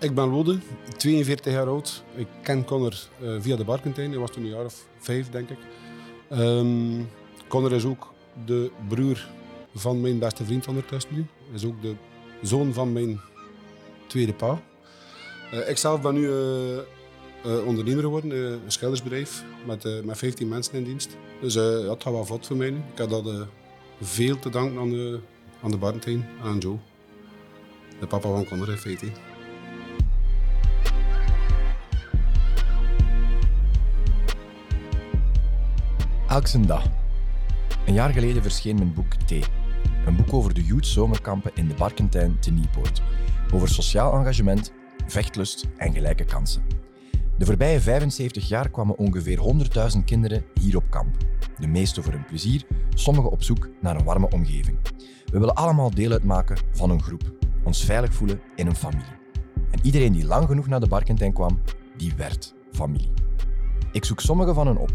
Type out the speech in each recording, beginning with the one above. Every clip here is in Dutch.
Ik ben Lode, 42 jaar oud. Ik ken Connor uh, via de Barkentijn. Hij was toen een jaar of vijf, denk ik. Um, Connor is ook de broer van mijn beste vriend ondertussen nu. Hij is ook de zoon van mijn tweede pa. Uh, ik zelf ben nu uh, ondernemer geworden, een schildersbedrijf met, met 15 mensen in dienst. Dus het gaat wel vlot voor mij nu. Ik heb dat veel te danken aan de, aan de Barkentijn en aan Joe. De papa van Connor in. Elke dag. Een jaar geleden verscheen mijn boek T. Een boek over de youth zomerkampen in de Barkentijn te Nieuwpoort. Over sociaal engagement, vechtlust en gelijke kansen. De voorbije 75 jaar kwamen ongeveer 100.000 kinderen hier op kamp. De meeste voor hun plezier, sommigen op zoek naar een warme omgeving. We willen allemaal deel uitmaken van een groep, ons veilig voelen in een familie. En iedereen die lang genoeg naar de Barkentijn kwam, die werd familie. Ik zoek sommigen van hen op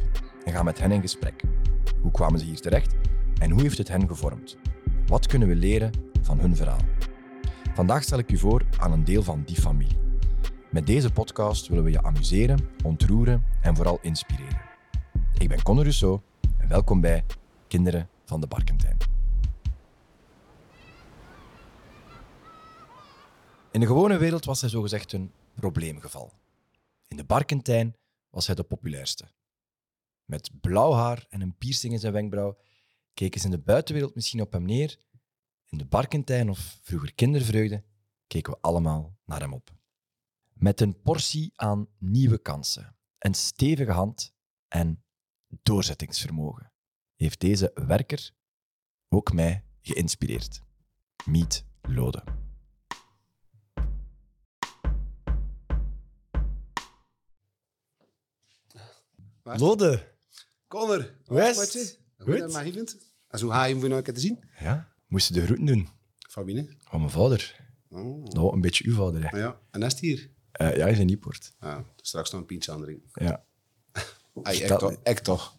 en ga met hen in gesprek. Hoe kwamen ze hier terecht en hoe heeft het hen gevormd? Wat kunnen we leren van hun verhaal? Vandaag stel ik u voor aan een deel van die familie. Met deze podcast willen we je amuseren, ontroeren en vooral inspireren. Ik ben Conor Rousseau en welkom bij Kinderen van de Barkentijn. In de gewone wereld was hij zogezegd een probleemgeval. In de Barkentijn was hij de populairste. Met blauw haar en een piercing in zijn wenkbrauw keken ze in de buitenwereld misschien op hem neer. In de Barkentijn of vroeger kindervreugde keken we allemaal naar hem op. Met een portie aan nieuwe kansen, een stevige hand en doorzettingsvermogen heeft deze werker ook mij geïnspireerd. Meet Lode. Lode. Connor. West. Goed. Maar. En zo ga je hem voor te zien. Ja, moest je de groeten doen. Van wie? Van mijn vader. Oh. Nou, een beetje uw vader. Hè. Ja. En is het hier? Uh, ja, hij is in Nieuwpoort. Ja, straks nog een pintje aan drinken. Ja. Ay, ik, toch, toch.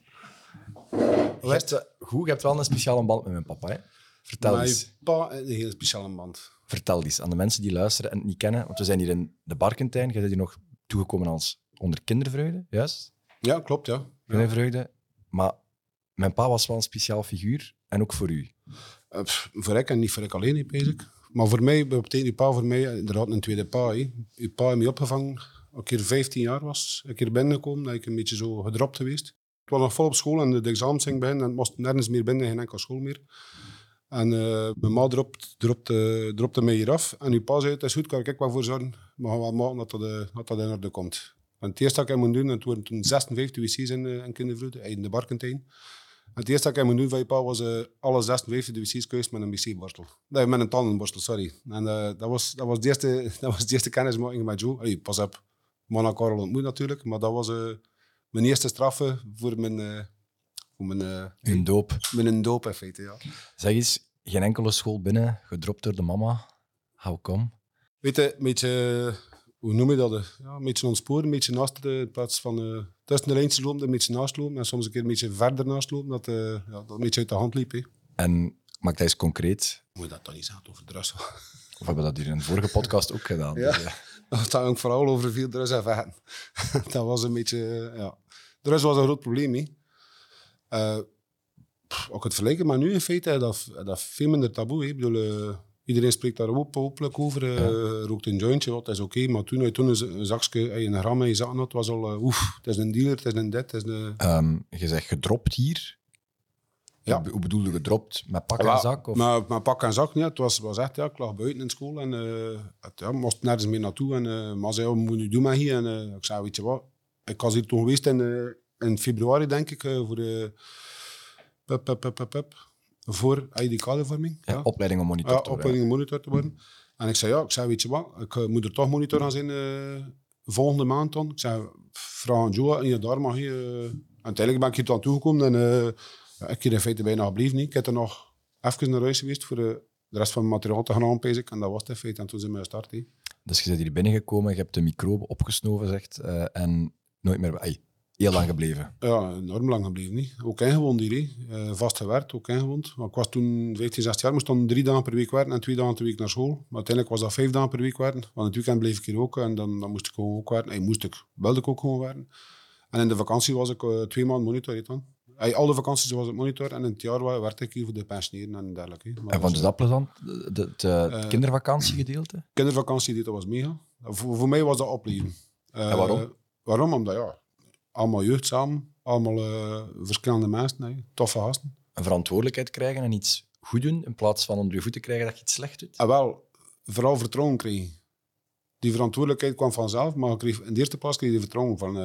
Je hebt, goed, je hebt wel een speciale band met mijn papa. Hè? Vertel mijn eens. pa een heel speciale band. Vertel eens aan de mensen die luisteren en het niet kennen. Want we zijn hier in de Barkentijn. Je bent hier nog toegekomen als onder kindervreugde, juist? Ja, klopt, ja. Kindervreugde. Maar mijn pa was wel een speciaal figuur. En ook voor u. Uh, voor ik en niet voor ik alleen, bezig. Maar voor mij betekent uw pa voor mij inderdaad een tweede pa. Hè. Uw pa heeft mij opgevangen als ik hier 15 jaar was. Ik hier binnengekomen, dat ik een beetje zo gedropt geweest. Ik was nog vol op school en de examens ging beginnen en moest nergens meer binnen, geen enkele school meer. En uh, mijn ma dropt, dropte, dropte mij hier af. En uw pa zei, het is goed, kan ik wel voor zorgen. Maar gaan wel maken dat dat, dat, dat in orde komt. En het eerste dat ik moet doen, en het waren toen 56 wc's in, in kindervloed, in de Barkentijn. Het eerste dat ik moet doen van je pa was uh, alle 56 wc's keus met een wc-borstel. Nee, met een tandenborstel, sorry. En uh, dat, was, dat, was de eerste, dat was de eerste kennismaking met Joe. Allee, pas op, Mona Karel ontmoet natuurlijk, maar dat was uh, mijn eerste straffe voor mijn... voor mijn een doop. Mijn doop, in feite, ja. Zeg eens, geen enkele school binnen, gedropt door de mama. How come? Weet je, een beetje hoe noem je dat? Ja, een beetje ontsporen, een beetje naast de, in plaats van uh, tussen de lijntjes lopen, een beetje naast lopen en soms een keer een beetje verder naast lopen, dat, uh, ja, dat een beetje uit de hand liep. Hè. En maak dat eens concreet. Moet je dat dan niet zeggen over drugs? Of hebben we dat hier in de vorige podcast ook gedaan? ja, dus, uh. dat ging vooral over veel drugs en vechten. dat was een beetje, ja. Drugs was een groot probleem. Hè. Uh, ook het vergelijken, maar nu in feite dat, dat veel minder taboe. Hè. Ik bedoel, Iedereen spreekt daar op, hopelijk over. Ja. Rookt een jointje, wat is oké. Okay, maar toen, toen een, zakje, een gram in je zak had, was al, oef, het is een dealer, het is een dit. Het is een... Um, je zegt gedropt hier. Ja. Hoe bedoel je gedropt? Met pak en zak? Of? Met, met pak en zak, ja. Het was, was echt, ja, ik lag buiten in school en uh, het, ja, moest nergens meer naartoe. En, uh, maar zei, wat moet je doen met hier? En uh, ik zei, weet je wat, ik was hier toen geweest in, in februari, denk ik, voor de... Pup, pup, pup, pup, pup voor ID-kadervorming. Ja, ja, opleiding om monitor ja, te opleiding om monitor te worden. En ik zei, ja, ik zei, weet je wat, ik uh, moet er toch monitor aan zijn uh, volgende maand dan. Ik zei, vraag aan Joe, en je daar mag je... Uh, uiteindelijk ben ik hier dan toegekomen en ja, ik heb in feite bijna gebleven niet. Ik heb er nog even naar huis geweest voor de, de rest van mijn materiaal te gaan aanpezen. En dat was het in feite. En toen zijn we gestart. He. Dus je bent hier binnengekomen, je hebt de microbe opgesnoven, zegt, en nooit meer... Ay, heel lang gebleven. Ja, enorm lang gebleven. Niet? Ook ingewoond hier. hè. Eh, vast gewerkt, ook ingewoond. Maar ik was toen 15, 16 jaar, moest dan drie dagen per week werken en twee dagen per week naar school. Maar uiteindelijk was dat vijf dagen per week werken. Want het weekend bleef ik hier ook en dan, dan moest ik gewoon ook werken. En moest ik, wilde ik ook gewoon werken. En in de vakantie was ik eh, twee maanden monitor. hè, dan. Hey, al de vakanties was ik monitor en in het jaar werkte ik hier voor de pensioneren en dergelijke. Maar En vond je was, dat plezant? Het Eh, kindervakantiegedeelte? kindervakantie dit, dat was mega. Voor, voor mij was dat opleven. En waarom? Waarom? Omdat ja, allemaal jeugd samen, allemaal eh, verschillende mensen, hè, toffe gasten. Een verantwoordelijkheid krijgen en iets goed doen, in plaats van onder je voeten krijgen dat je iets slecht doet? En wel, vooral vertrouwen kregen. Die verantwoordelijkheid kwam vanzelf, maar ik kreeg, in de eerste plaats kreeg je vertrouwen van,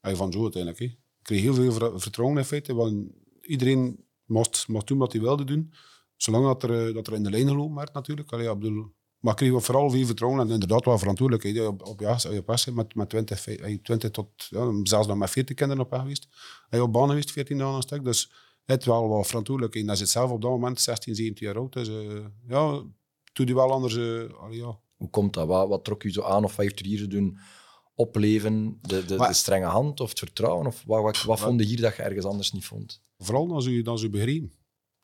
ah, van Joe uiteindelijk. Hè. Ik kreeg heel veel ver- vertrouwen in feite, want iedereen mocht, mocht doen wat hij wilde doen, zolang dat er, eh, dat er in de lijn gelopen werd natuurlijk. Allee, ik bedoel, maar ik kreeg vooral veel vertrouwen en inderdaad wel verantwoordelijkheid. Op, op, ja, op weg zijn met, met 20, ve- eh, 20 tot, ja, zelfs nog met 40 kinderen op weg geweest. Hij op baan geweest, 14 dagen een stuk, dus het wel wel verantwoordelijkheid. En hij zit zelf op dat moment 16, 17 jaar oud, dus eh, ja, doe die wel anders. allee, ja. Hoe komt dat? Wat, wat trok u zo aan of wat heeft u hier te doen? Opleven, de, de, Maar- de strenge hand of het vertrouwen? Of wat, wat, wat vond je hier dat je ergens anders niet vond? Vooral dan ze, dan ze begrepen.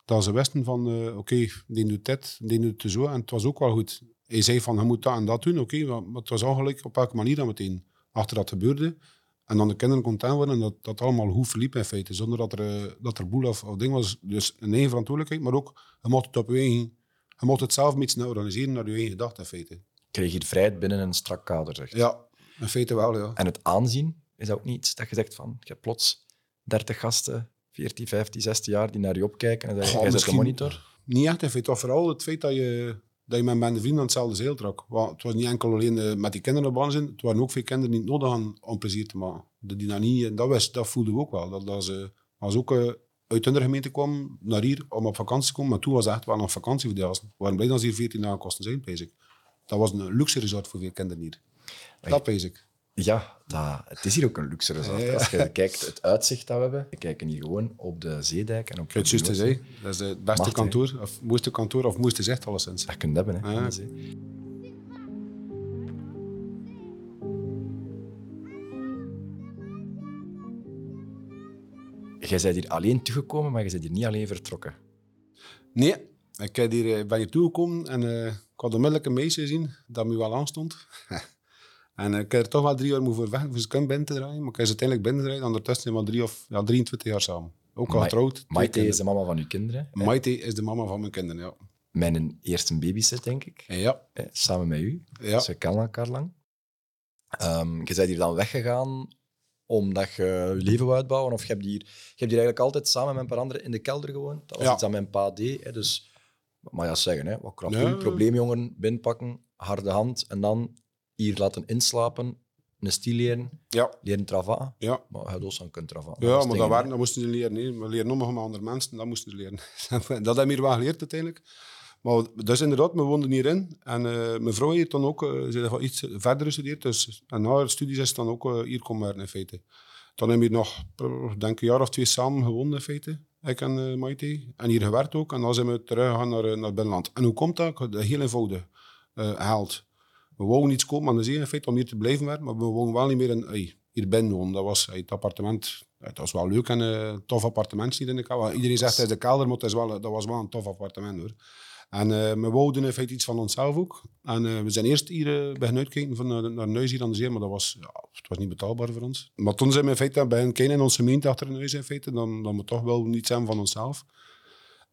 Dat ze wisten van, eh, oké, die doet dit, die doet het zo. En het was ook wel goed. Hij zei van, je moet dat en dat doen, oké. maar, maar het was eigenlijk op welke manier dan meteen achter dat gebeurde. En dan de kinderen content worden en dat dat allemaal goed verliep in feite. Zonder dat er, eh, dat er boel of, of ding was. Dus een eigen verantwoordelijkheid, maar ook, je mocht het op je eigen... Je mocht het zelf iets organiseren naar je eigen gedachte in feite. Kreeg je vrijheid binnen een strak kader, zeg. Ja, in feite wel, ja. En het aanzien, is dat ook niet iets dat je zegt van, je hebt plots 30 gasten, 14, 15, 16 jaar, die naar je opkijken en dan zeg je, Goh, jij zet de monitor. Niet echt. Toch vooral het feit dat je, dat je met mijn vrienden aan hetzelfde zeel trok. Want het was niet enkel alleen eh, met die kinderen op zijn. Het waren ook veel kinderen die het nodig hadden om plezier te maken. De dynamiek, dat, was, dat voelden we ook wel. Dat, dat ze, als ook eh, uit de gemeente kwam naar hier om op vakantie te komen. Maar toen was het echt wel een vakantie voor die gasten. We waren blij dat ze hier 14 dagen kosten zijn, pees ik. Dat was een luxe resort voor veel kinderen hier. Dat pees ik. Ja, dat, het is hier ook een luxe resort. Ja. Als je kijkt, het uitzicht dat we hebben, we kijken hier gewoon op de zeedijk en op Het juist te de zeggen. Dat is het beste kantoor, of mooiste kantoor, of mooiste zicht alleszins. Dat kun je hebben, hè. Ja. zee. Jij bent hier alleen toegekomen, maar je bent hier niet alleen vertrokken. Nee, ik heb hier, eh, ben hier toegekomen en eh, ik had onmiddellijk een meisje gezien dat me wel aanstond. en eh, ik heb er toch wel drie jaar moeten voor weg voor ze kunnen binnen te draaien, maar ik heb ze uiteindelijk binnen draaien. Ondertussen zijn we drie of ja, 23 jaar samen. Ook al getrouwd. Maite is de mama van uw kinderen. hè. Maite is de mama van mijn kinderen, ja. Mijn eerste babysit, denk ik. Ja, hè, Samen met u. ja. Ze kennen elkaar lang. Ehm, je bent hier dan weggegaan omdat je je leven wou uitbouwen? Of je hebt hier, je hebt hier eigenlijk altijd samen met een paar anderen in de kelder gewoond? Dat was Ja. iets dat mijn pa deed. Hè, dus, maar ja, zeggen, hè, wat Ja. doen, probleemjongen, binnenpakken, harde hand en dan hier laten inslapen, een stil leren, Ja, leren travaa. ja. Maar hij had ook kunnen travaa. Ja, maar dat, waren, dat moesten ze leren. We leren nog met andere mensen, dat moesten ze leren. dat hebben we hier wel geleerd uiteindelijk. Maar dus inderdaad, we woonden hierin. En eh, mijn vrouw heeft dan ook eh, ze heeft iets verder gestudeerd. Dus, en na haar studies is dan ook eh, hier komen werken in feite. Dan hebben we nog, denk ik, een jaar of twee samen gewoond in feite. Ik en eh Maite. En hier gewerkt ook. En dan zijn we teruggegaan naar, naar het binnenland. En hoe komt dat? Dat Heel eenvoudig. gehaald. We wouden iets kopen aan de zee in feite om hier te blijven werken. Maar we wonen wel niet meer in, hier binnen wonen. Dat was het appartement. Het was wel leuk en eh, een tof appartement hier in de kelder. Iedereen zegt het is de kelder, maar wel, dat was wel een tof appartement hoor. En eh, we wouden in feite iets van onszelf ook. En eh, we zijn eerst hier uh, beginnen van, naar, naar een huis hier aan de zee, maar dat was, ja, het was niet betaalbaar voor ons. Maar toen zijn we in feite beginnen kijken in onze gemeente achter een huis in feite, dan, dan we toch wel iets hebben van onszelf.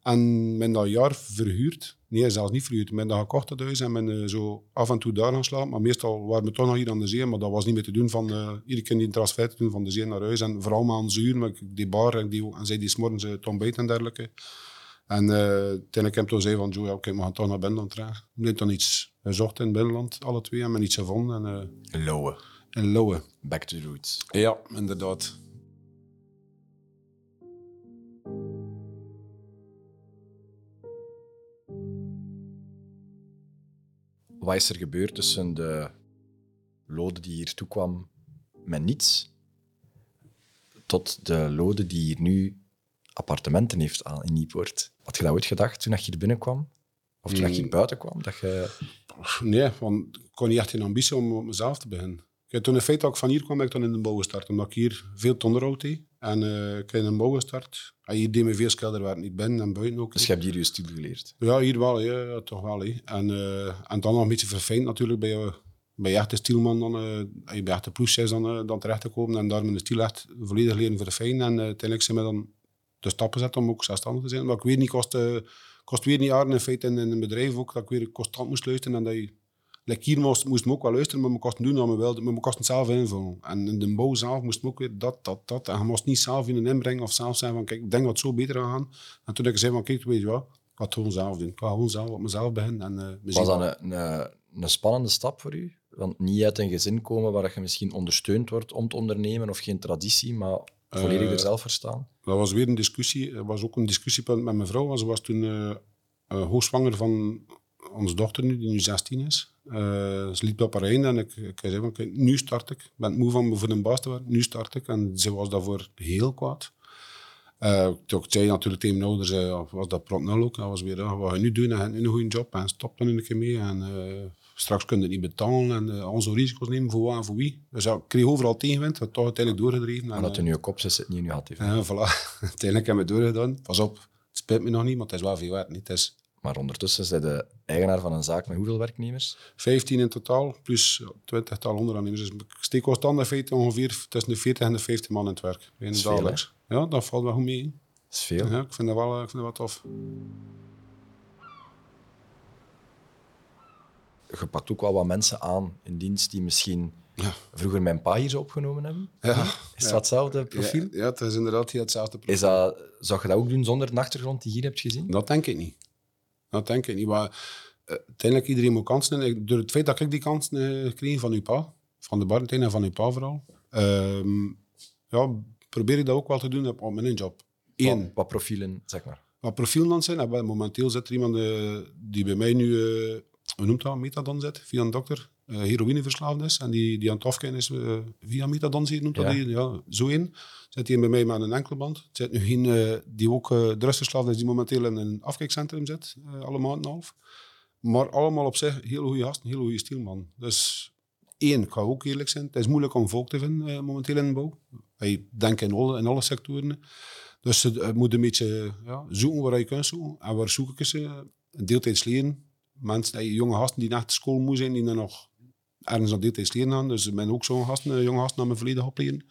En men dat jaar verhuurd. Nee, zelfs niet verhuurd. Men dat gekocht het huis en men eh, zo af en toe daar gaan slapen. Maar meestal waren we toch nog hier aan de zee. Maar dat was niet meer te doen van uh, iedere keer die transfer te doen van de zee naar huis. En vooral maar aan zuur, met die bar en, die, en zij die smorgens uh, en dergelijke. En uh, uiteindelijk heb ik toen zei van, Joe, ja, oké, we gaan toch naar binnenland terug. We hebben dan iets gezocht in het binnenland, alle twee. En men iets gevonden. En, Lowe. in Lowe. Back to the roots. Ja, inderdaad. Wat is er gebeurd tussen de lode die hier toekwam met niets, tot de lode die hier nu appartementen heeft aan in Nieuwpoort? Had je dat ooit gedacht toen je hier binnenkwam? Of toen je hier buiten kwam? Dat je... Nee, want ik kon niet echt een ambitie om op mezelf te beginnen. Ik toen in feite dat ik van hier kwam, ben ik toen in de bouw gestart. Omdat ik hier veel onderhoud deed. En eh, ik in de bouw gestart. En hier deed me veel schilderwerk, niet binnen en buiten ook. Dus je hebt hier je studie geleerd. Ja, hier wel, ja, toch wel. En, eh, en dan nog een beetje verfijnd natuurlijk bij je, bij je echte stielman. Dan, eh, je bij echte ploesjes dan, eh, dan terecht te komen. En daar de stiel echt volledig leren verfijnen. En eh, uiteindelijk zijn we dan de stappen gezet om ook zelfstandig te zijn. Maar ik weet niet, kost, eh, kost weer niet jaren in feite in, in een bedrijf ook, dat ik weer constant moest luisteren. En dat je, like hier moest, moest me ook wel luisteren, maar we kosten doen wat we wilden. Maar we kosten het zelf invullen. En in de bouw zelf moest me ook weer dat, dat, dat. En je moest niet zelf in een inbrengen of zelf zeggen van, kijk, ik denk wat zo beter gaan gaan. En toen heb ik zei van, kijk, weet je wat, ik ga het gewoon zelf doen. Ik ga gewoon zelf op mezelf beginnen. En, eh, Was dat een, een, een spannende stap voor u? Want niet uit een gezin komen waar je misschien ondersteund wordt om te ondernemen of geen traditie, maar volledig Eh, er zelf voor staan? Dat was weer een discussie. Er was ook een discussiepunt met mijn vrouw. want Ze was toen eh eh, hoogzwanger van onze dochter nu, die nu 16 is. Eh, ze liep op haar einde en ik, ik zei van, nu start ik. Ik ben moe van voor een baas te werken, nu start ik. En ze was daarvoor heel kwaad. Toen ik zei natuurlijk tegen mijn ouders, eh, was dat prot nul ook. Dat was weer, ja, wat ga je nu doen? En nu een goede job en stop dan een keer mee. En straks kun je het niet betalen en uh, onze risico's nemen voor wat en voor wie. Dus ja, ik kreeg overal tegenwind, dat toch uiteindelijk doorgedreven. En, Maar dat eh, in je kop zit, zit niet je had. voilà. Uiteindelijk hebben we het doorgedaan. Pas op, het spijt me nog niet, maar het is wel veel werk. Niet. Het is Maar ondertussen zijn de eigenaar van een zaak met hoeveel werknemers? 15 in totaal, plus ja, 20 tal onderaannemers. Dus ik steek in feite ongeveer tussen de 40 en de 50 man in het werk. Veel, dagelijks. Ja, dat valt wel goed mee. Dat is veel. Ja, ik vind dat wel, eh, ik vind dat wel tof. Je pakt ook wel wat mensen aan in dienst die misschien Ja. vroeger mijn pa hier zo opgenomen hebben. Ja. Is dat hetzelfde profiel? Ja, het is inderdaad hetzelfde profiel. Is dat, zou je dat ook doen zonder de achtergrond die je hier hebt gezien? Dat denk ik niet. Dat denk ik niet. Maar eh, uiteindelijk iedereen moet kansen. En ik- door het feit dat ik die kansen eh, kreeg van uw pa, van de Barentijn en van uw pa vooral, ehm, ja, probeer ik dat ook wel te doen op, mijn job. Eén, Wat, wat profielen, zeg maar. wat profiel dan zijn. En momenteel zit er iemand eh, die bij mij nu, eh hoe noemt dat, metadon zit, via een dokter, eh heroïneverslaafd is. En die, die aan het afkijken is eh, via je, noemt dat Ja. die? Ja, zo in. Zit hij bij mij met een enkelband. Er zit nu geen, eh, die ook uh, drugsverslaafd is, die momenteel in een afkijkcentrum zit, alle maanden en half. Maar allemaal op zich heel goede gasten, heel goede stielman. Dus één, ik ga ook eerlijk zijn, het is moeilijk om volk te vinden momenteel in de bouw. Ik denk in alle, in alle sectoren. Dus je moet een beetje ja, zoeken waar je kunt zoeken. En waar zoek ik ze? Deeltijds leren. Mensen, jonge gasten die naar de school moeten zijn, die dan nog ergens aan deeltijds leren gaan. Dus ik ben ook zo'n gasten, eh, jonge gasten aan mijn volledig opleren.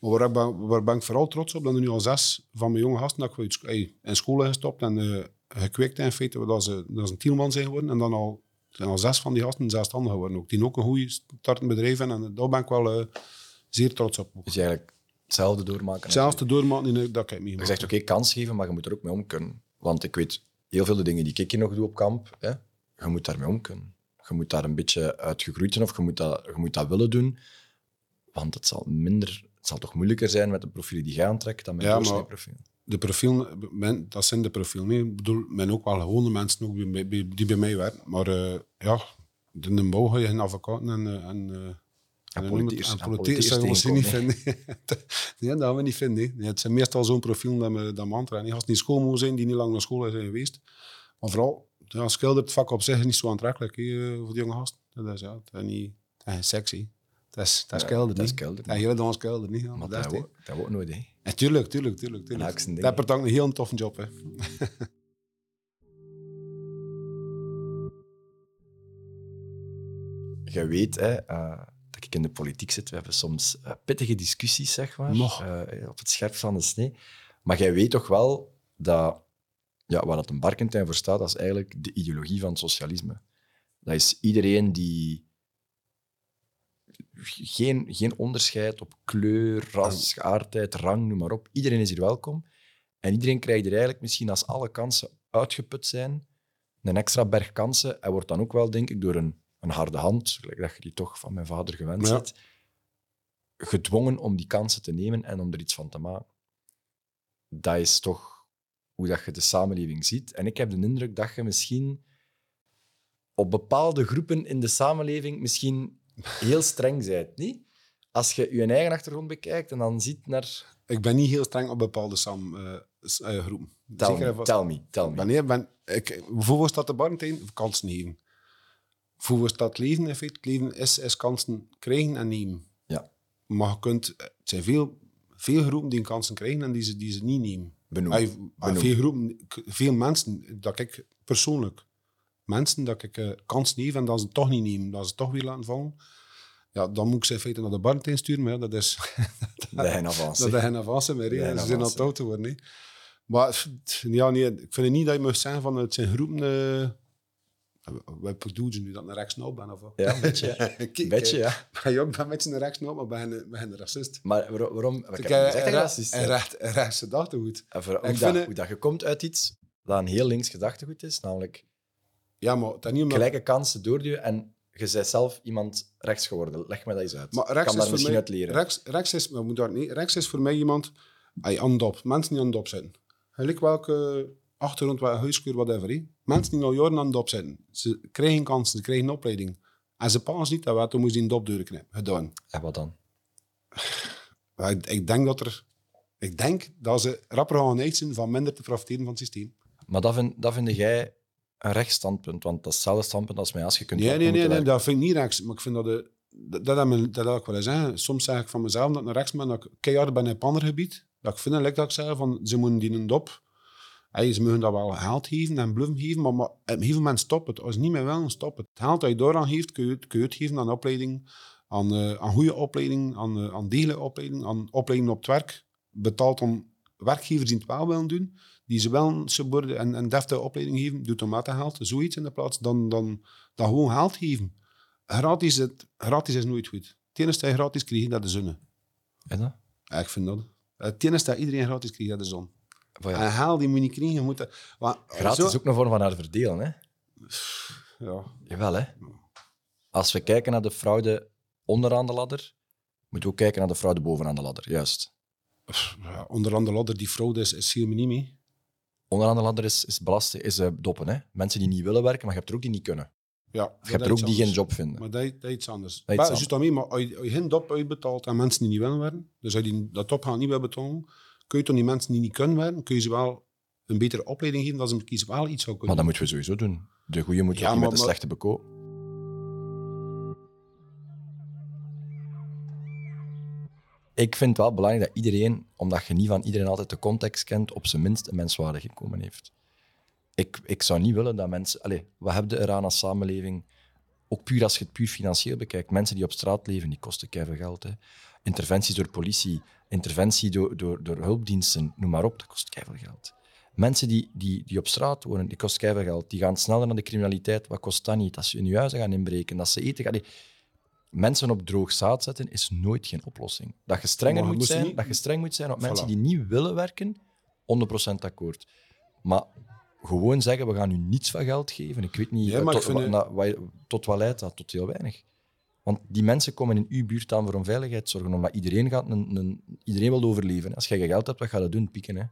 Maar waar, ik ben, waar ben ik vooral trots op, dat er nu al zes van mijn jonge gasten dat ik in school heb gestopt en eh gekweekt in feite, dat ze, dat ze een tielman zijn geworden. En dan al, zijn al zes van die gasten zelfstandig geworden. Ook. Die ook een goede startend bedrijf hebben. En daar ben ik wel eh, zeer trots op. ook. Dus eigenlijk hetzelfde doormaken. Hetzelfde doormaken in dat ik het Je zegt oké, kans geven, maar je moet er ook mee om kunnen. Want ik weet heel veel de dingen die ik hier nog doe op kamp, hè, je moet daarmee om kunnen. Je moet daar een beetje uit gegroeid zijn of je moet, dat, je moet dat willen doen. Want het zal minder, het zal toch moeilijker zijn met de profielen die je aantrekt dan met Ja, maar- profiel. de profiel, men, dat zijn de profielen. Ik bedoel, men ook wel gewone mensen ook die, bij- bij- die bij mij werken. Maar eh, ja, in de bouw ga je geen advocaten en, eh, en, eh, en, zullen we niet vinden. nee, dat gaan we niet vinden. Nee, het zijn meestal zo'n profiel dat we, dat we aantrekken. Als het niet school moet zijn, die niet lang naar school zijn geweest. Maar vooral, ja, schilder, het vak op zich is niet zo aantrekkelijk hè, eh, voor de jonge gasten. Dat is, ja, dat is niet dat is sexy. Dat is, dat is Ja, kelder, dat is niet. kelder, Dat hele dag is kelder, niet. Ja, Maar dat is dat, dat wordt nooit, hè. Ja, tuurlijk, tuurlijk, tuurlijk. tuurlijk. Dat is een heel toffe job, hè. Je weet hè, eh, dat ik in de politiek zit. We hebben soms eh, pittige discussies, zeg maar, op het scherp van de snee. Maar jij weet toch wel dat ja, waar dat een Barkentijn voor staat, dat is eigenlijk de ideologie van het socialisme. Dat is iedereen die geen, geen onderscheid op kleur, ras, geaardheid, rang, noem maar op. Iedereen is hier welkom. En iedereen krijgt er eigenlijk misschien als alle kansen uitgeput zijn, een extra berg kansen. En wordt dan ook wel, denk ik, door een, een harde hand, gelijk dat je die toch van mijn vader gewend Ja. gedwongen om die kansen te nemen en om er iets van te maken. Dat is toch hoe dat je de samenleving ziet. En ik heb de indruk dat je misschien op bepaalde groepen in de samenleving misschien heel streng bent, niet? Als je je eigen achtergrond bekijkt en dan ziet naar... Ik ben niet heel streng op bepaalde sam, s- eh, groepen. Tell Zeker me, vast- tell me, tell me. Wanneer ben ik... Bijvoorbeeld staat de Barentijn kansen geven. voor wat dat leven in feite. Leven is, is kansen krijgen en nemen. Ja. Maar je kunt, het zijn veel, veel groepen die kansen krijgen en die ze, die ze niet nemen. Benoem. Ay, ay, Benoem. veel groepen, veel mensen, dat ik persoonlijk, mensen dat ik eh, kans neem en dat ze het toch niet nemen, dat ze het toch weer laten vallen. Ja, dan moet ik ze in feite naar de barntijn sturen, maar ja, dat is, De hen avans. dat is geen avance meer. geen Ze zijn aan avance. het oud te worden. Maar ja, nee, ik vind het niet dat je mag zeggen van het zijn groepen. eh wat bedoel je nu dat ik een rechtssnoop ben? Of wat? Ja, een beetje. Een beetje, eh, ja. ja, ik ben een beetje een rechtssnoop, maar ben een, ben een racist. Maar waar- waarom... Ik heb re- racist een, recht, een rechtse gedachtegoed. En voor- hoe, dat, hoe dat je komt uit iets dat een heel links gedachtegoed is, namelijk Ja, maar dat niet omdat... gelijke kansen doorduwen en je bent zelf iemand rechts geworden. Leg me dat eens uit. Maar rechts kan daar is voor misschien mij, uit leren. Rechts, rechts, is, maar moet daar niet, rechts is voor mij iemand ay, aan de dop. Mensen die aan de dop zitten. Gelijk welke achtergrond, welke huiskeur, whatever. hè. Mensen die al jaren aan de dop zitten. Ze krijgen kansen, ze krijgen een opleiding. En ze pas niet, dat dan moest die een dop knippen. Gedaan. En wat dan? Ik, ik denk dat er... Ik denk dat ze rapper gaan zijn van minder te profiteren van het systeem. Maar dat vind, dat vind jij een rechtsstandpunt, want dat is hetzelfde standpunt als mij als je kunt Nee, nee, nee, moeten nee, dat vind ik niet rechts. Maar ik vind dat... De, dat, dat, dat ik wel eens zeggen. Soms zeg ik van mezelf dat ik naar rechts ben, dat ik keihard ben in een ander gebied. Dat ik vind, dat ik zeg, van, ze moeten die een dop... Hey, ze mogen dat wel geld geven en bluffen geven, maar, maar op een gegeven moment stop het. Als je niet meer wil, stop het. Het geld dat je daaraan geeft, kun je, het- kun je het geven aan opleiding, aan, aan goede opleiding, aan, eh, aan degelijke opleiding, aan opleiding op het werk. Betaald om werkgevers die het wel willen doen, die ze wel een suborde en, en deftige opleiding geven, doet om met geld, zoiets in de plaats, dan, dan, dan gewoon geld geven. Gratis, het, gratis is nooit goed. Het enige dat je gratis krijgt, dat is de zon. Is dat? Ja, ik vind dat. Het enige dat iedereen gratis krijgt, dat is zon. Ja, En haal die moet je niet krijgen. Je moet dat- want gratis is ook een vorm van haar verdelen, hè? Ja. Jawel, hè? Als we kijken naar de fraude onderaan de ladder, moeten we ook kijken naar de fraude bovenaan de ladder. Juist. Ja, onderaan de ladder, die fraude is, is hier niet mee. Onderaan de ladder is, is belasting, is eh, doppen. Hè? Mensen die niet willen werken, maar je hebt er ook die niet kunnen. Ja, Je hebt er ook die geen job vinden. Maar dat, dat is iets anders. Dat is Maar, maar als je, als je geen dop uitbetaalt aan mensen die niet willen werken, dus als je die, dat dop gaan niet wil betalen, kun je toch die mensen die niet kunnen werken, kun je ze wel een betere opleiding geven, dat ze kiezen wel iets zou Maar kunnen dat moeten we sowieso doen. De goede moet je Ja, niet maar- met de maar- slechte bekopen. Ik vind het wel belangrijk dat iedereen, omdat je niet van iedereen altijd de context kent, op zijn minst een menswaardig inkomen heeft. Ik, ik zou niet willen dat mensen... Allez, wat heb je eraan als samenleving? Ook puur als je het puur financieel bekijkt. Mensen die op straat leven, die kosten keihard geld. Hè. Interventies door politie, interventie door, door, door hulpdiensten, noem maar op, dat kost keihard geld. Mensen die, die, die op straat wonen, die kost keihard geld. Die gaan sneller naar de criminaliteit. Wat kost dat niet? Dat ze in je huizen gaan inbreken, dat ze eten gaan... Mensen op droog zaad zetten is nooit geen oplossing. Dat je strenger, Maar moet zijn, niet- dat je streng moet zijn op Voilà. mensen die niet willen werken, 100% akkoord. Maar gewoon zeggen, we gaan u niets van geld geven. Ik weet niet, Ja, tot, vind na- tot wat leidt dat? Tot heel weinig. Want die mensen komen in uw buurt aan voor om veiligheid te zorgen, omdat iedereen, gaat een, een, iedereen wil overleven. Als jij geen geld hebt, wat ga je doen? Pieken, hè?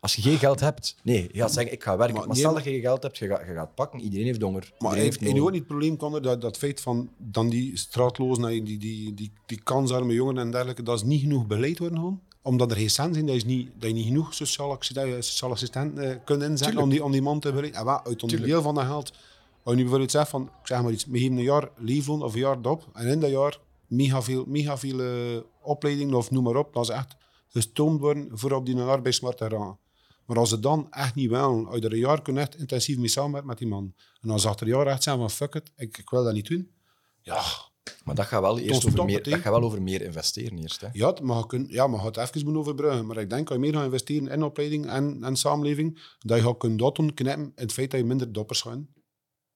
Als je geen geld hebt, nee, je gaat zeggen, ik ga werken. Maar Maar, stel dat je geen geld hebt, je gaat, je gaat pakken. Iedereen heeft honger. Maar iedereen heeft heeft je ook niet het probleem, Conor, dat, dat feit van dan die straatlozen, die, die, die, die, die kansarme jongeren en dergelijke, dat is niet genoeg beleid worden gewoon? Omdat er geen cent zijn, dat, is niet, dat je niet genoeg je sociale assistent eh, kunt inzetten om die, om die man te beleiden. En wat, uit een deel van dat geld, als je nu bijvoorbeeld zegt van, ik zeg maar iets, we geven een jaar leefloon of een jaar dop, en in dat jaar mega veel, mega veel eh, opleidingen of noem maar op, dat ze echt gestoomd worden voor op die arbeidsmarkt te gaan. Maar als ze dan echt niet je er een jaar kunt echt intensief mee samenwerken met die man, en als ze achter een jaar echt zeggen van fuck it, ik, ik wil dat niet doen. Ja, Maar dat gaat wel eerst over meer, dat gaat wel over meer investeren eerst. Hè? ja, mag kun, ja maar je gaat het even moeten overbruggen. Maar ik denk als je meer gaat investeren in opleiding en, en samenleving, dat je gaat kunnen dat doen, knippen in het feit dat je minder doppers gaat.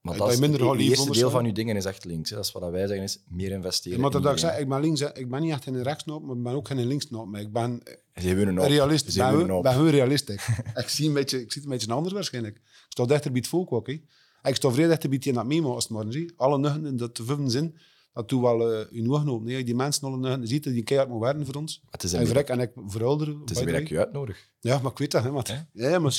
Maar Dat is, het eerste deel van je dingen is echt links. Hè. Dat is wat wij zeggen, is meer investeren. Maar dat in ik zeg, iedereen. ik ben links, ik ben niet echt in een rechtsnoop, maar ik ben ook geen linksnoop. Maar ik ben Ze hebben een hoop. realist. Ik ben, hebben een gewoon- hoop. ben gewoon realist. ik. ik, zie een beetje, ik zie het een beetje anders waarschijnlijk. Ik sta dichter bij het volk ook. Hè. Ik sta vrij dichter bij die dat memo als het maar zie. Alle nuchten in dat te vijfde zin, dat doet wel uh, ogen open. hè. Als je Die mensen alle nuchten ziet, die keihard moet werken voor ons. Het is En een vrek en ik verhulder. Het is een ik je uitnodig. Ja, maar ik weet dat. Hè, maar, ja, maar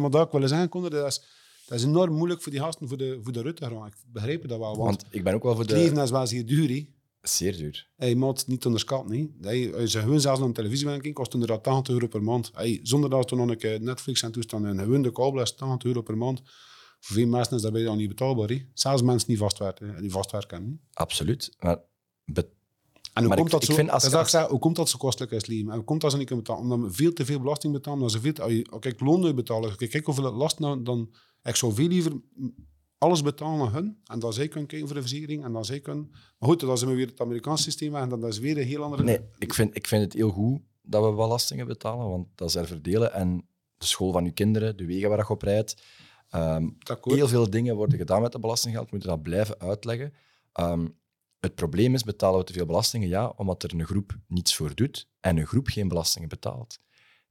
maar dat ook wel eens aankomen. Dat is, dat is enorm moeilijk voor die gasten voor de, voor de. Ik begrijp dat wel. Want, Want ik ben ook wel voor het leven de... is wel zeer duur. Hè. Zeer duur. Hey, moet het niet onderschatten. hè. Hey, als je gewoon zelfs naar de televisie wil kijken, kost het inderdaad 80 euro per maand. Hey, zonder dat er nog een keer Netflix en toestaan en gewoon de kabel is 80 euro per maand Voor veel mensen is dat bijna niet betaalbaar. Hè. Zelfs mensen die vastwerken, die vastwerken hè. Absoluut. Maar En hoe Maar komt ik- dat ik zo? als- ik als- zeg, hoe komt dat zo kostelijk is leven? En hoe komt dat ze niet kunnen betalen? Omdat we veel te veel belasting betalen. Omdat ze veel als je, kijk, loon uitbetalen. Kijk, kijk hoeveel last nou, dan... Ik zou veel liever alles betalen aan hun. En dan zij kunnen kijken voor de verzekering. En dan zij kunnen... Maar goed, dat is weer het Amerikaanse systeem. En dat is weer een heel andere... nee, ik vind, ik vind het heel goed dat we belastingen betalen, want dat is er verdelen. En de school van uw kinderen, de wegen waar je op rijdt. ehm, heel veel dingen worden gedaan met de belastinggeld. We moeten dat blijven uitleggen. Ehm, het probleem is, betalen we te veel belastingen? Ja, omdat er een groep niets voor doet en een groep geen belastingen betaalt.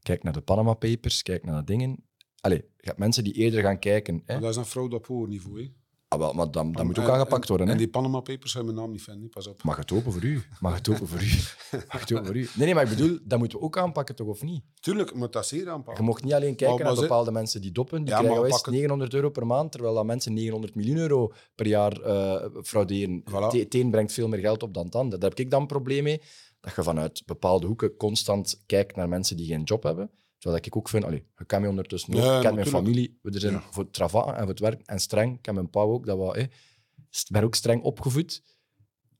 Kijk naar de Panama Papers, kijk naar de dingen. Allee, je hebt mensen die eerder gaan kijken. Hè? Maar dat is een fraude op hoog niveau. hè. Ah, wel, maar dan, dat moet ook En- aangepakt en- worden. En Hè? die Panama Papers zijn mijn naam niet hè. Pas op. Mag het open voor u? Mag het open voor u? Mag het open voor u? Nee, nee, maar ik bedoel, dat moeten we ook aanpakken, toch, of niet? Tuurlijk, maar dat zeer Je aanpakken. mocht niet alleen kijken Maar- maar naar bepaalde mensen die doppen. Die Ja, krijgen pakken- 900 euro per maand, terwijl dat mensen 900 miljoen euro per jaar eh, frauderen. Voilà. Het het een brengt veel meer geld op dan het ander. Daar heb ik dan een probleem mee. Dat je vanuit bepaalde hoeken constant kijkt naar mensen die geen job hebben. Terwijl ik ook vind, allee, je kan me ondertussen ook. Ja, ik ken mijn familie. We zijn Ja. voor het travatten en voor het werk. En streng. Ik ken mijn pa ook. Dat we, eh, ben ook streng opgevoed.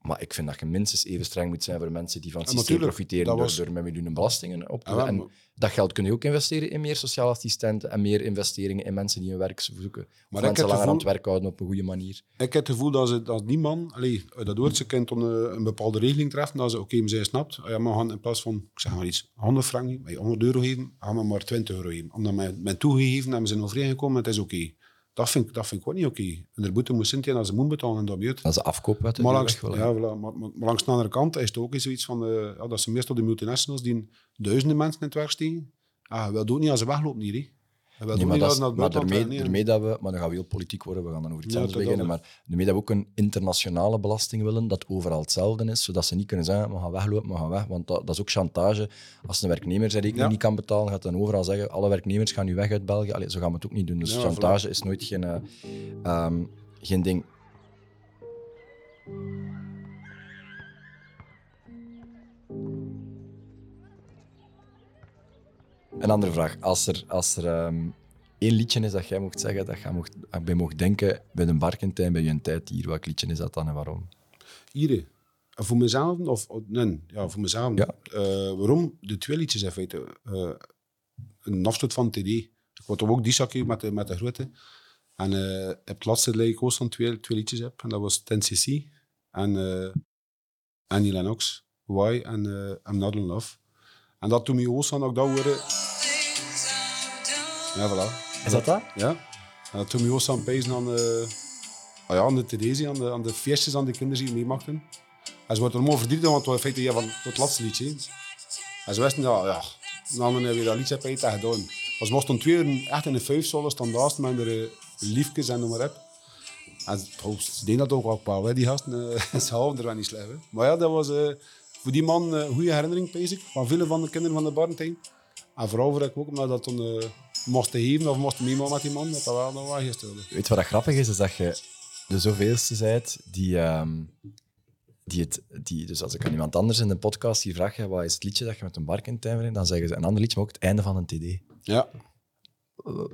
Maar ik vind dat je minstens even streng moet zijn voor mensen die van het systeem profiteren door, was- door met miljoenen belastingen op te en dat geld kun je ook investeren in meer sociale assistenten en meer investeringen in mensen die hun werk zoeken. Maar mensen langer gevoel- aan het werk houden op een goede manier. Ik heb het gevoel dat, ze, dat die man, allee, dat woord, ze kent dan een, een bepaalde regeling treffen, dat ze, oké, maar zij snapt, ah ja, maar gaan in plaats van, ik zeg maar iets, 100 frank, geven, eh, 100 euro geven, gaan we maar 20 euro geven. Omdat men, men toegegeven en we zijn overeengekomen, het is oké. Dat, vind, ik- dat vind ik ook niet oké. En de boete moet Cynthia dat ze moet betalen en dat weet. Dat is de afkoopwet. Maar langs, weg ja, voilà, maar, maar, maar langs de andere kant is het ook zoiets van, eh, ja, dat zijn meestal de multinationals die duizenden mensen in het werk steken. Ah, wilt ook niet als ze weglopen hier, hè. Wilt Nee, maar, dat het maar daarmee, dat we, maar dan gaan we heel politiek worden, we gaan dan over iets Ja, anders dat beginnen. Maar daarmee dat we ook een internationale belasting willen, dat overal hetzelfde is, zodat ze niet kunnen zeggen, we gaan weglopen, we gaan weg. Want dat, dat is ook chantage. Als een werknemer zijn rekening Ja. niet kan betalen, gaat dan overal zeggen, alle werknemers gaan nu weg uit België. Allee, zo gaan we het ook niet doen. Dus Ja, chantage is nooit geen, ehm, geen ding. Een andere vraag. Als er, als er ehm, één liedje is dat jij mocht zeggen, dat jij mocht, bij mocht denken bij een barkentijn, bij je een tijd hier, welk liedje is dat dan en waarom? Hier, hè. En voor mezelf, of of- nee, ja, voor mezelf. Ja. Eh, waarom? De twee liedjes in feite. Eh, een afstoot van TD. Ik word ook die zakje met de, met de grote. En eh heb het laatste dat ik van twee, twee liedjes heb. En dat was 10cc en uh, Annie Lennox, Why en I'm Not In Love. En dat toen me oos van dat dat hoorde... Ja, voilà. Is dat dat? Ja. En dat toen me oos aan pezen aan de, ah ja, aan de TD's, aan de, aan de feestjes, aan de kinderen die meemaakten. En ze wordt er allemaal verdrietig, want het was in feite ja, van het laatste liedje. En ze wisten, ja, ja, dan hebben we weer dat liedje bij gedaan. Maar ze moesten twee uur echt in de vijf zolen standaard met de liefjes en noem maar op. En ze- oh, ze deden dat ook wel pauw, hè, die gasten. eh, ze houden er wel niet slecht. Hè. Maar ja, dat was eh, voor die man een goede herinnering, basic, van vele van de kinderen van de Barentijn. En vooral voor ik ook, omdat dat toen eh mochten geven of mochten meemaken met die man, dat dat wel nog wel gisteren. Weet je wat dat grappig is? Is dat je de zoveelste bent die, ehm, die het... Die, dus als ik aan iemand anders in de podcast hier vraag, ja, wat is het liedje dat je met een barkentijn brengt, dan zeggen ze een ander liedje, maar ook het einde van een TD. Ja,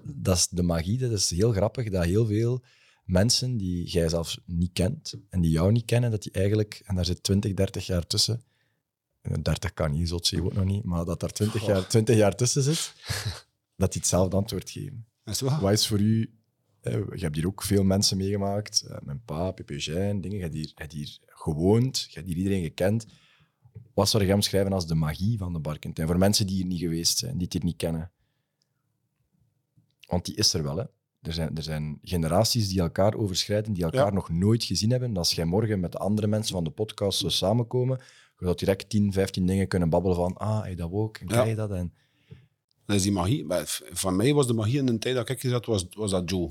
dat is de magie. Dat is heel grappig dat heel veel mensen die jij zelfs niet kent en die jou niet kennen, dat die eigenlijk, en daar zit 20, 30 jaar tussen. Eh, 30 kan niet, zot zie ook nog niet, maar dat daar 20 jaar, 20 jaar tussen zit, dat die hetzelfde antwoord geven. is waar. Wat is voor u... eh, Je hebt hier ook veel mensen meegemaakt. eh, Mijn pa, Pepe dingen. Je hebt hier, je hebt hier gewoond. Je hebt hier iedereen gekend. Wat zou je omschrijven als de magie van de Barkentijn? Voor mensen die hier niet geweest zijn, die het hier niet kennen. Want die is er wel, hè. Er zijn, er zijn generaties die elkaar overschrijden, die elkaar Ja. nog nooit gezien hebben. En Als jij morgen met de andere mensen van de podcast zou samenkomen, je zou direct 10, 15 dingen kunnen babbelen van ah, hey, dat ook, en Ja. krijg je dat? En Dat is die magie. Van mij was de magie in de tijd dat ik zat, was, was dat Joe.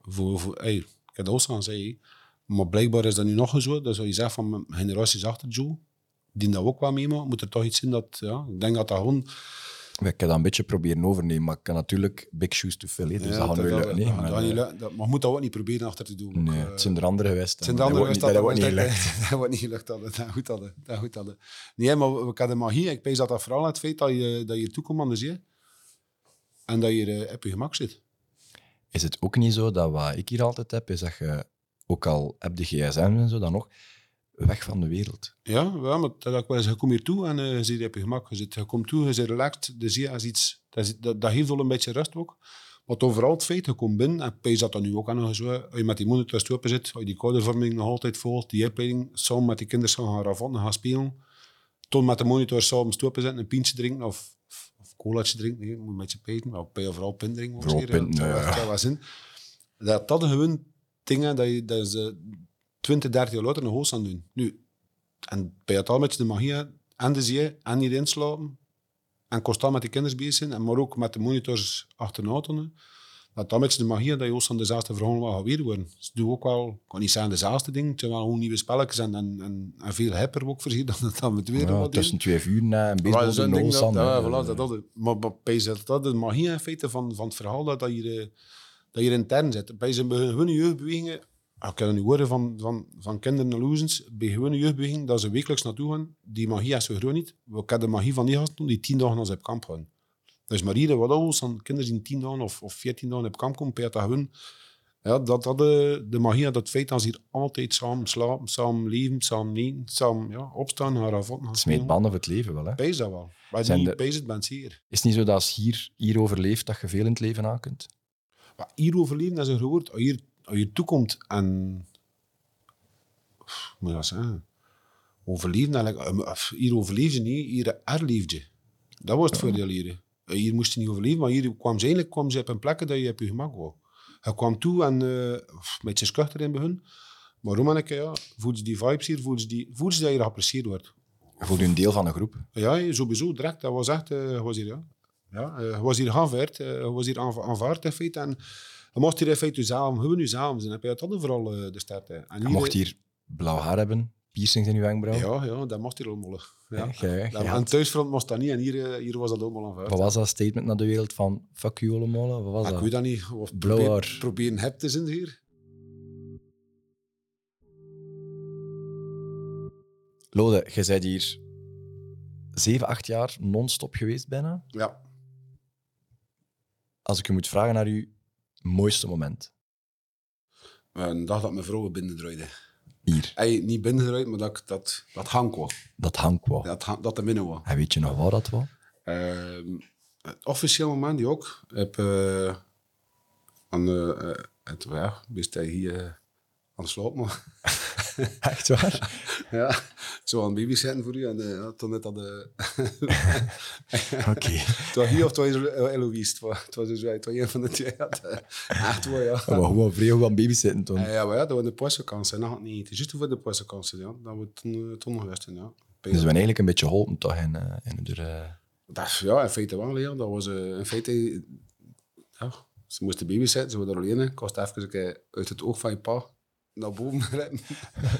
Voor, voor, hey, ik heb dat ook gaan zeggen. Maar blijkbaar is dat nu nog eens zo. Dat zou je zeggen van mijn generaties achter Joe. Die dat ook wel meemaken. Moet er toch iets in dat... Ja, ik denk dat dat gewoon... Ik heb dat een beetje proberen overnemen, maar ik kan natuurlijk big shoes to fill. Dus ja, dat dat- lukken. nee, dat- maar, dat niet lukken. Dat- Maar je moet dat ook niet proberen achter te doen. Nee, Eh, het zijn er andere geweest. Het zijn de andere dat geweest wordt niet, dat wordt niet dat- gelukt. Dat wordt niet gelukt. Dat goed hadden. Dat goed hadden. Nee, maar we hadden magie. Ik pees dat dat vooral het feit dat je, dat je de zee. En dat je eh, op je gemak zit. Is het ook niet zo dat wat ik hier altijd heb, is dat je, ook al heb de gsm en zo, dan nog weg van de wereld. Ja, ja maar dat ik wel eens, je komt hier toe en uh, je zit op je gemak. Je, zit, je komt toe, je zit relaxed, dus ja, is iets, dat, dat, dat geeft wel een beetje rust ook. Maar overal het feit, je komt binnen, en Pees dat dan nu ook aan nog zo, als je met die monitor open zit, als je die codevorming nog altijd volgt, die opleiding, samen met die kinderen gaan ravotten, gaan spelen, toen met de monitor samen stoppen zetten, een pintje drinken of, of colaatje drinken, nee, moet je met je peten, maar je vooral pint drinken. Vooral pint, ja. zin. Dat dat gewoon dingen dat je, dat ze 20, 30 jaar later nog hoog aan doen. Nu, en bij het al met de magie en de zee en niet inslapen en constant met die kinderen bezig zijn, en maar ook met de monitors achterna dat dan met de magie dat je ook aan dezelfde verhalen wel weer worden. Ze doen ook wel, ik kan niet zeggen dezelfde dingen, het zijn wel gewoon nieuwe spelletjes en, en, en, en veel hipper ook voorzien dan het dan met weer ja, Tussen twee uur na en baseball ja, de dat, ja, voilà, dat, dat, Maar bij dat, dat de magie in feite van, van het verhaal dat, dat, hier, dat hier intern zit. Bij zijn gewone jeugdbewegingen ik kan het nu horen van, van, van kinderen en loezens, bij gewone jeugdbeweging, dat ze wekelijks naartoe gaan. Die magie is zo groot niet. We kennen de magie van die gasten die tien dagen als op kamp gaan. Dus maar hier, wat ons aan kinderen die tien dagen of, of veertien dagen op kamp komen, per dat gewoon, ja, dat, dat de, de magie, dat feit dat ze hier altijd samen slapen, samen leven, samen eten, samen ja, opstaan, gaan avond. Het banden voor het leven wel, hè? Pees dat wel. Maar Zijn niet, de... pees het bent hier. Is het niet zo dat als je hier, hier overleeft, dat je veel in het leven aan kunt? Maar hier overleven, dat is een woord. Hier als je toekomt en... Moet je dat zeggen? Overleven, eigenlijk, hier overleef je niet, hier erleef je. Dat was het voordeel hier. Hier moest je niet overleven, maar hier kwam ze eigenlijk kwam ze op een plek dat je op je gemak wou. Hij kwam toe en uh, een beetje schuchter in begin. Maar Romanneke, ja, voelde die vibes hier, voelde die, voelde dat je geapprecieerd wordt. Voelde je een deel van een groep? Ja, sowieso, direct. Dat was echt, uh, was hier, ja. Ja, uh, was hier aanvaard, was hier aanvaard in feite. En je mocht hier in feite hebben nu samen zijn. heb je dat vooral uh, de start. En je mocht hier blauw haar hebben, piercings in je wenkbrauw. Ja, ja, dat mocht hier allemaal. Ja. Ja, dat, aan thuisfront moest dat niet en hier, eh, hier was dat allemaal aan Wat was dat statement naar de wereld van fuck you allemaal? Wat was dat? Ik weet dat niet. Of blauw haar. Proberen heb te zijn hier. Lode, je bent hier zeven, acht jaar non-stop geweest bijna. Ja. Als ik je moet vragen naar je mooiste moment? Een dag dat mijn vrouw binnendraaide. Hier? Hey, niet binnendraaide, maar dat, dat, dat hangt wel. Dat hangt wel? Dat, dat er binnen was. En weet je nog waar dat was? Uh, het officieel moment die ook. Heb, uh, aan, uh, het, ja, wist hij hier aan de sloop, maar... Echt waar? ja, zo aan baby voor u. En uh, ja, toen net dat de... Oké. Het was hier of het was Eloise. Het was dus het was een van de twee. Echt waar, ja. Maar gewoon vrij aan babysitten toen. Ja, ja, maar ja, dat was de postvakantie. Dat had niet. Het is juist voor de postvakantie, ja. Dat we toen, toen nog wisten, ja. Dus we zijn eigenlijk een beetje geholpen toch in, uh, in de... Uh... Dat, ja, in feite wel, ja. Dat was uh, in feite... Ja, ze moesten babysitten, ze waren er alleen. Kost even uit het oog van je pa naar boven rennen.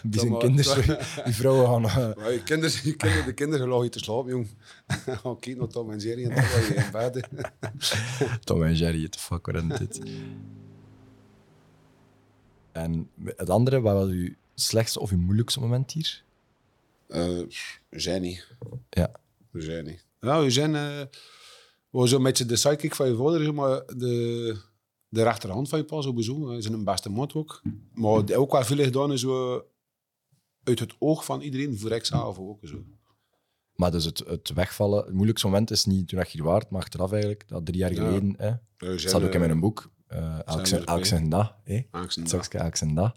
Die zijn kinderen, die vrouwen gaan... Uh... je kinderen, je kinderen, de kinderen lagen te slapen, jong. Kijken naar Tom en Jerry en dan ga je in bed. Tom en Jerry, the fuck, wat dit? En het andere, wat was uw slechtste of uw moeilijkste moment hier? Uh, zijn niet. Ja. We zijn niet. Nou, we zijn... Uh, we zo'n beetje de sidekick van je vader, maar de de rechterhand van je pa sowieso. Hij is een beste mot ook. Maar ook wel veel gedaan is zo uit het oog van iedereen, voor ik zelf ook. Zo. Maar dus het, het wegvallen, het moeilijkste moment is niet toen je hier waard, maar achteraf eigenlijk, dat drie jaar geleden. Hè, dat staat ook in mijn boek. Uh, en Da. Alex en Da.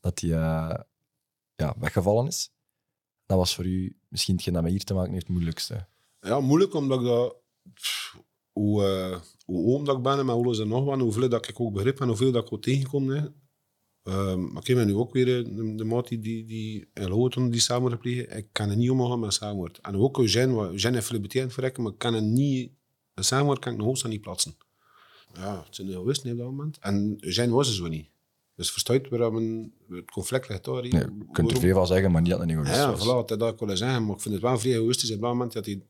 Dat hij uh, ja, weggevallen is. Dat was voor u misschien hetgeen dat met hier te maken heeft het moeilijkste. Ja, moeilijk omdat ik dat hoe, uh, hoe oom dat ik ben en met alles en nog wat, hoeveel dat ik ook begrip en hoeveel dat ik ook tegenkom. Hè. Uh, maar ik heb nu ook weer eh, de, de maat die, die, die in Loten die samenwoord plegen. Ik kan er niet omgaan met samenwoord. En ook Eugène, Eugène heeft veel verrekken, maar ik kan er niet, een samenwoord kan ik nog niet plaatsen. Ja, het zijn heel wisten op dat moment. En Eugène was er zo niet. Dus verstaat waarom het conflict ligt daar. je kunt er veel van zeggen, maar niet dat het niet was. Ja, voilà, dat ik willen zeggen. Maar ik vind het wel vrij egoïstisch op dat moment dat hij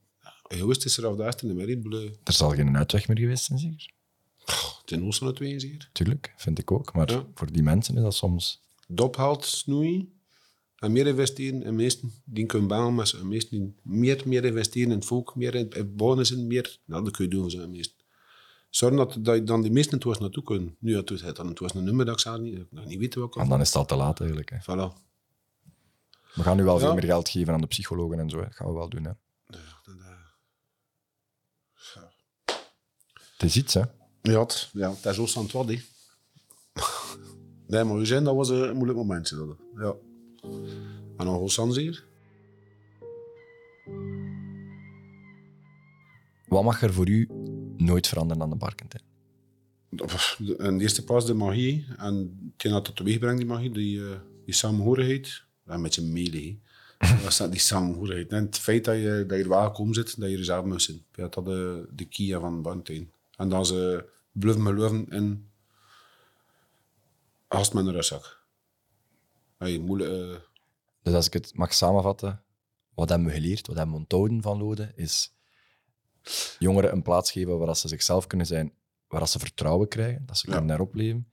egoïstischer of de eerste nummer in. Er zal geen uitweg meer geweest zijn, zeker? Ten oosten het twee zeker. Tuurlijk, vind ik ook. Maar voor die mensen is dat soms... Dophaalt, snoeien en meer investeren. En meesten die kunnen baan, maar de meesten meer, meer investeren in het volk, meer in het bonussen, meer. Nou, dat kun je doen voor meesten. Zorgen dat, dat dan die meesten het was naartoe kunnen. Nu, het was, het, het was een nummer dat ik zelf niet, ik nog niet weet welke. En dan is het al te laat eigenlijk. Hè. Voilà. We gaan nu wel Ja. veel meer geld geven aan de psychologen en zo. Hè. Dat gaan we wel doen. Hè. Dat, eh, Het is iets, hè. Ja, het, ja, het is zo aan het wat, hè. Nee, maar Eugène, dat was een moeilijk momentje. Dat. Ja. En dan Hossans hier. Wat mag er voor u nooit veranderen aan de Barkentijn? In de eerste plaats de magie. En hetgeen dat het teweeg brengt, die magie, die, eh, die samenhorigheid. Ja, een beetje melee. Dat is dat, die samenhorigheid. En het feit dat je, dat je er welkom zit, dat je er zelf moet zijn. Ja, dat is de, de kia van Barntijn. En dan ze bluffen in gast met een rugzak. Hey, moeilijk, eh, Dus als ik het mag samenvatten, wat hebben we geleerd, wat hebben we onthouden van Lode, is jongeren een plaats geven waar ze zichzelf kunnen zijn, waar ze vertrouwen krijgen, dat ze Ja. kunnen daarop leven.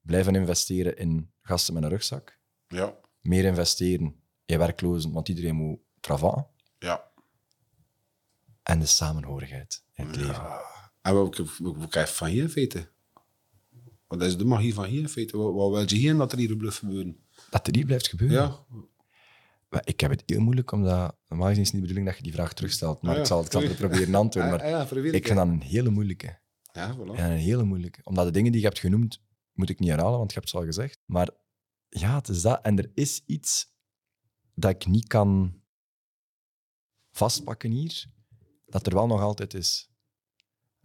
Blijven investeren in gasten met een rugzak. ja, Meer investeren in werklozen, want iedereen moet travaen. ja. En de samenhorigheid in het leven. En wat, wat, krijg je van hier in feite? Wat is de magie van hier in feite? Wat, wat wil je hier dat er hier bluff gebeuren? Dat er hier blijft gebeuren. Ja, Maar Ik heb het heel moeilijk, omdat normaal gezien is het niet de bedoeling dat je die vraag terugstelt. Maar Ah, ja. ik zal het ik zal het proberen antwoorden. Ah, Maar ah, ja, ik vind dat een hele moeilijke. Ja, voilà. Ja, een hele moeilijke. Omdat de dingen die je hebt genoemd, moet ik niet herhalen, want je hebt ze al gezegd. Maar ja, het is dat. En er is iets dat ik niet kan vastpakken hier, dat er wel nog altijd is.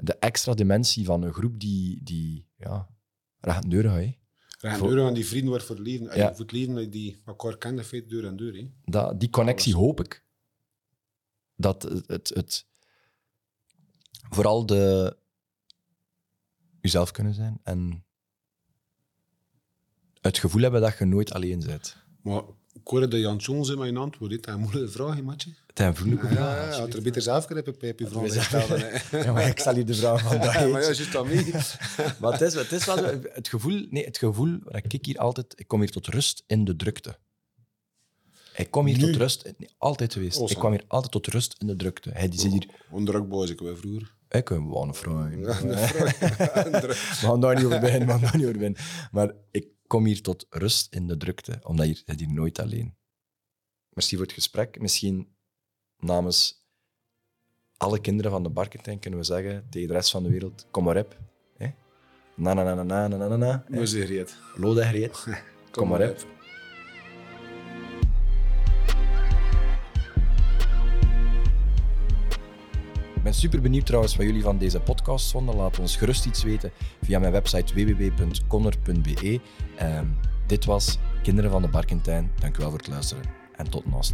De extra dimensie van een groep die, die ja, recht deur gaat. hè. Recht deur aan die vrienden wordt voor het leven. Ja. Voor het leven die elkaar kende, feite deur aan deur. Hè. Dat, die connectie hoop ik. Dat het, het, het vooral de jezelf kunnen zijn en het gevoel hebben dat je nooit alleen bent. Maar ik hoorde dat Jan Jones in mijn antwoord. Dat is een moeilijke vraag, hè, matje. Het is een vriendelijke Ja, ja, had er beter zelf kunnen hebben op je gesteld. hè. Ja, maar ik stel hier de vraag van dat Ja, maar ja, juist dat niet. Maar het is, het is wel het gevoel, nee, het gevoel dat ik hier altijd, ik kom hier tot rust in de drukte. Ik kom hier Nu? tot rust, nee, altijd geweest. Oh, ik kwam hier altijd tot rust in de drukte. Hij die zit hier, Onderdrukboos, ik wel vroeger. ik ben wel een vrouw. Druk. We gaan daar niet over beginnen, we gaan daar niet over beginnen. Maar ik kom hier tot rust in de drukte, omdat hier, je bent hier nooit alleen. Merci voor het gesprek. Misschien namens alle kinderen van de Barkentijn kunnen we zeggen tegen de rest van de wereld, kom maar op. hè. Na na na na na na na na. Hoe je het? Kom maar op. Ik ben super benieuwd trouwens wat jullie van deze podcast vonden. Laat ons gerust iets weten via mijn website www.conner.be. Ehm, dit was Kinderen van de Barkentijn. Dank u wel voor het luisteren en tot naast.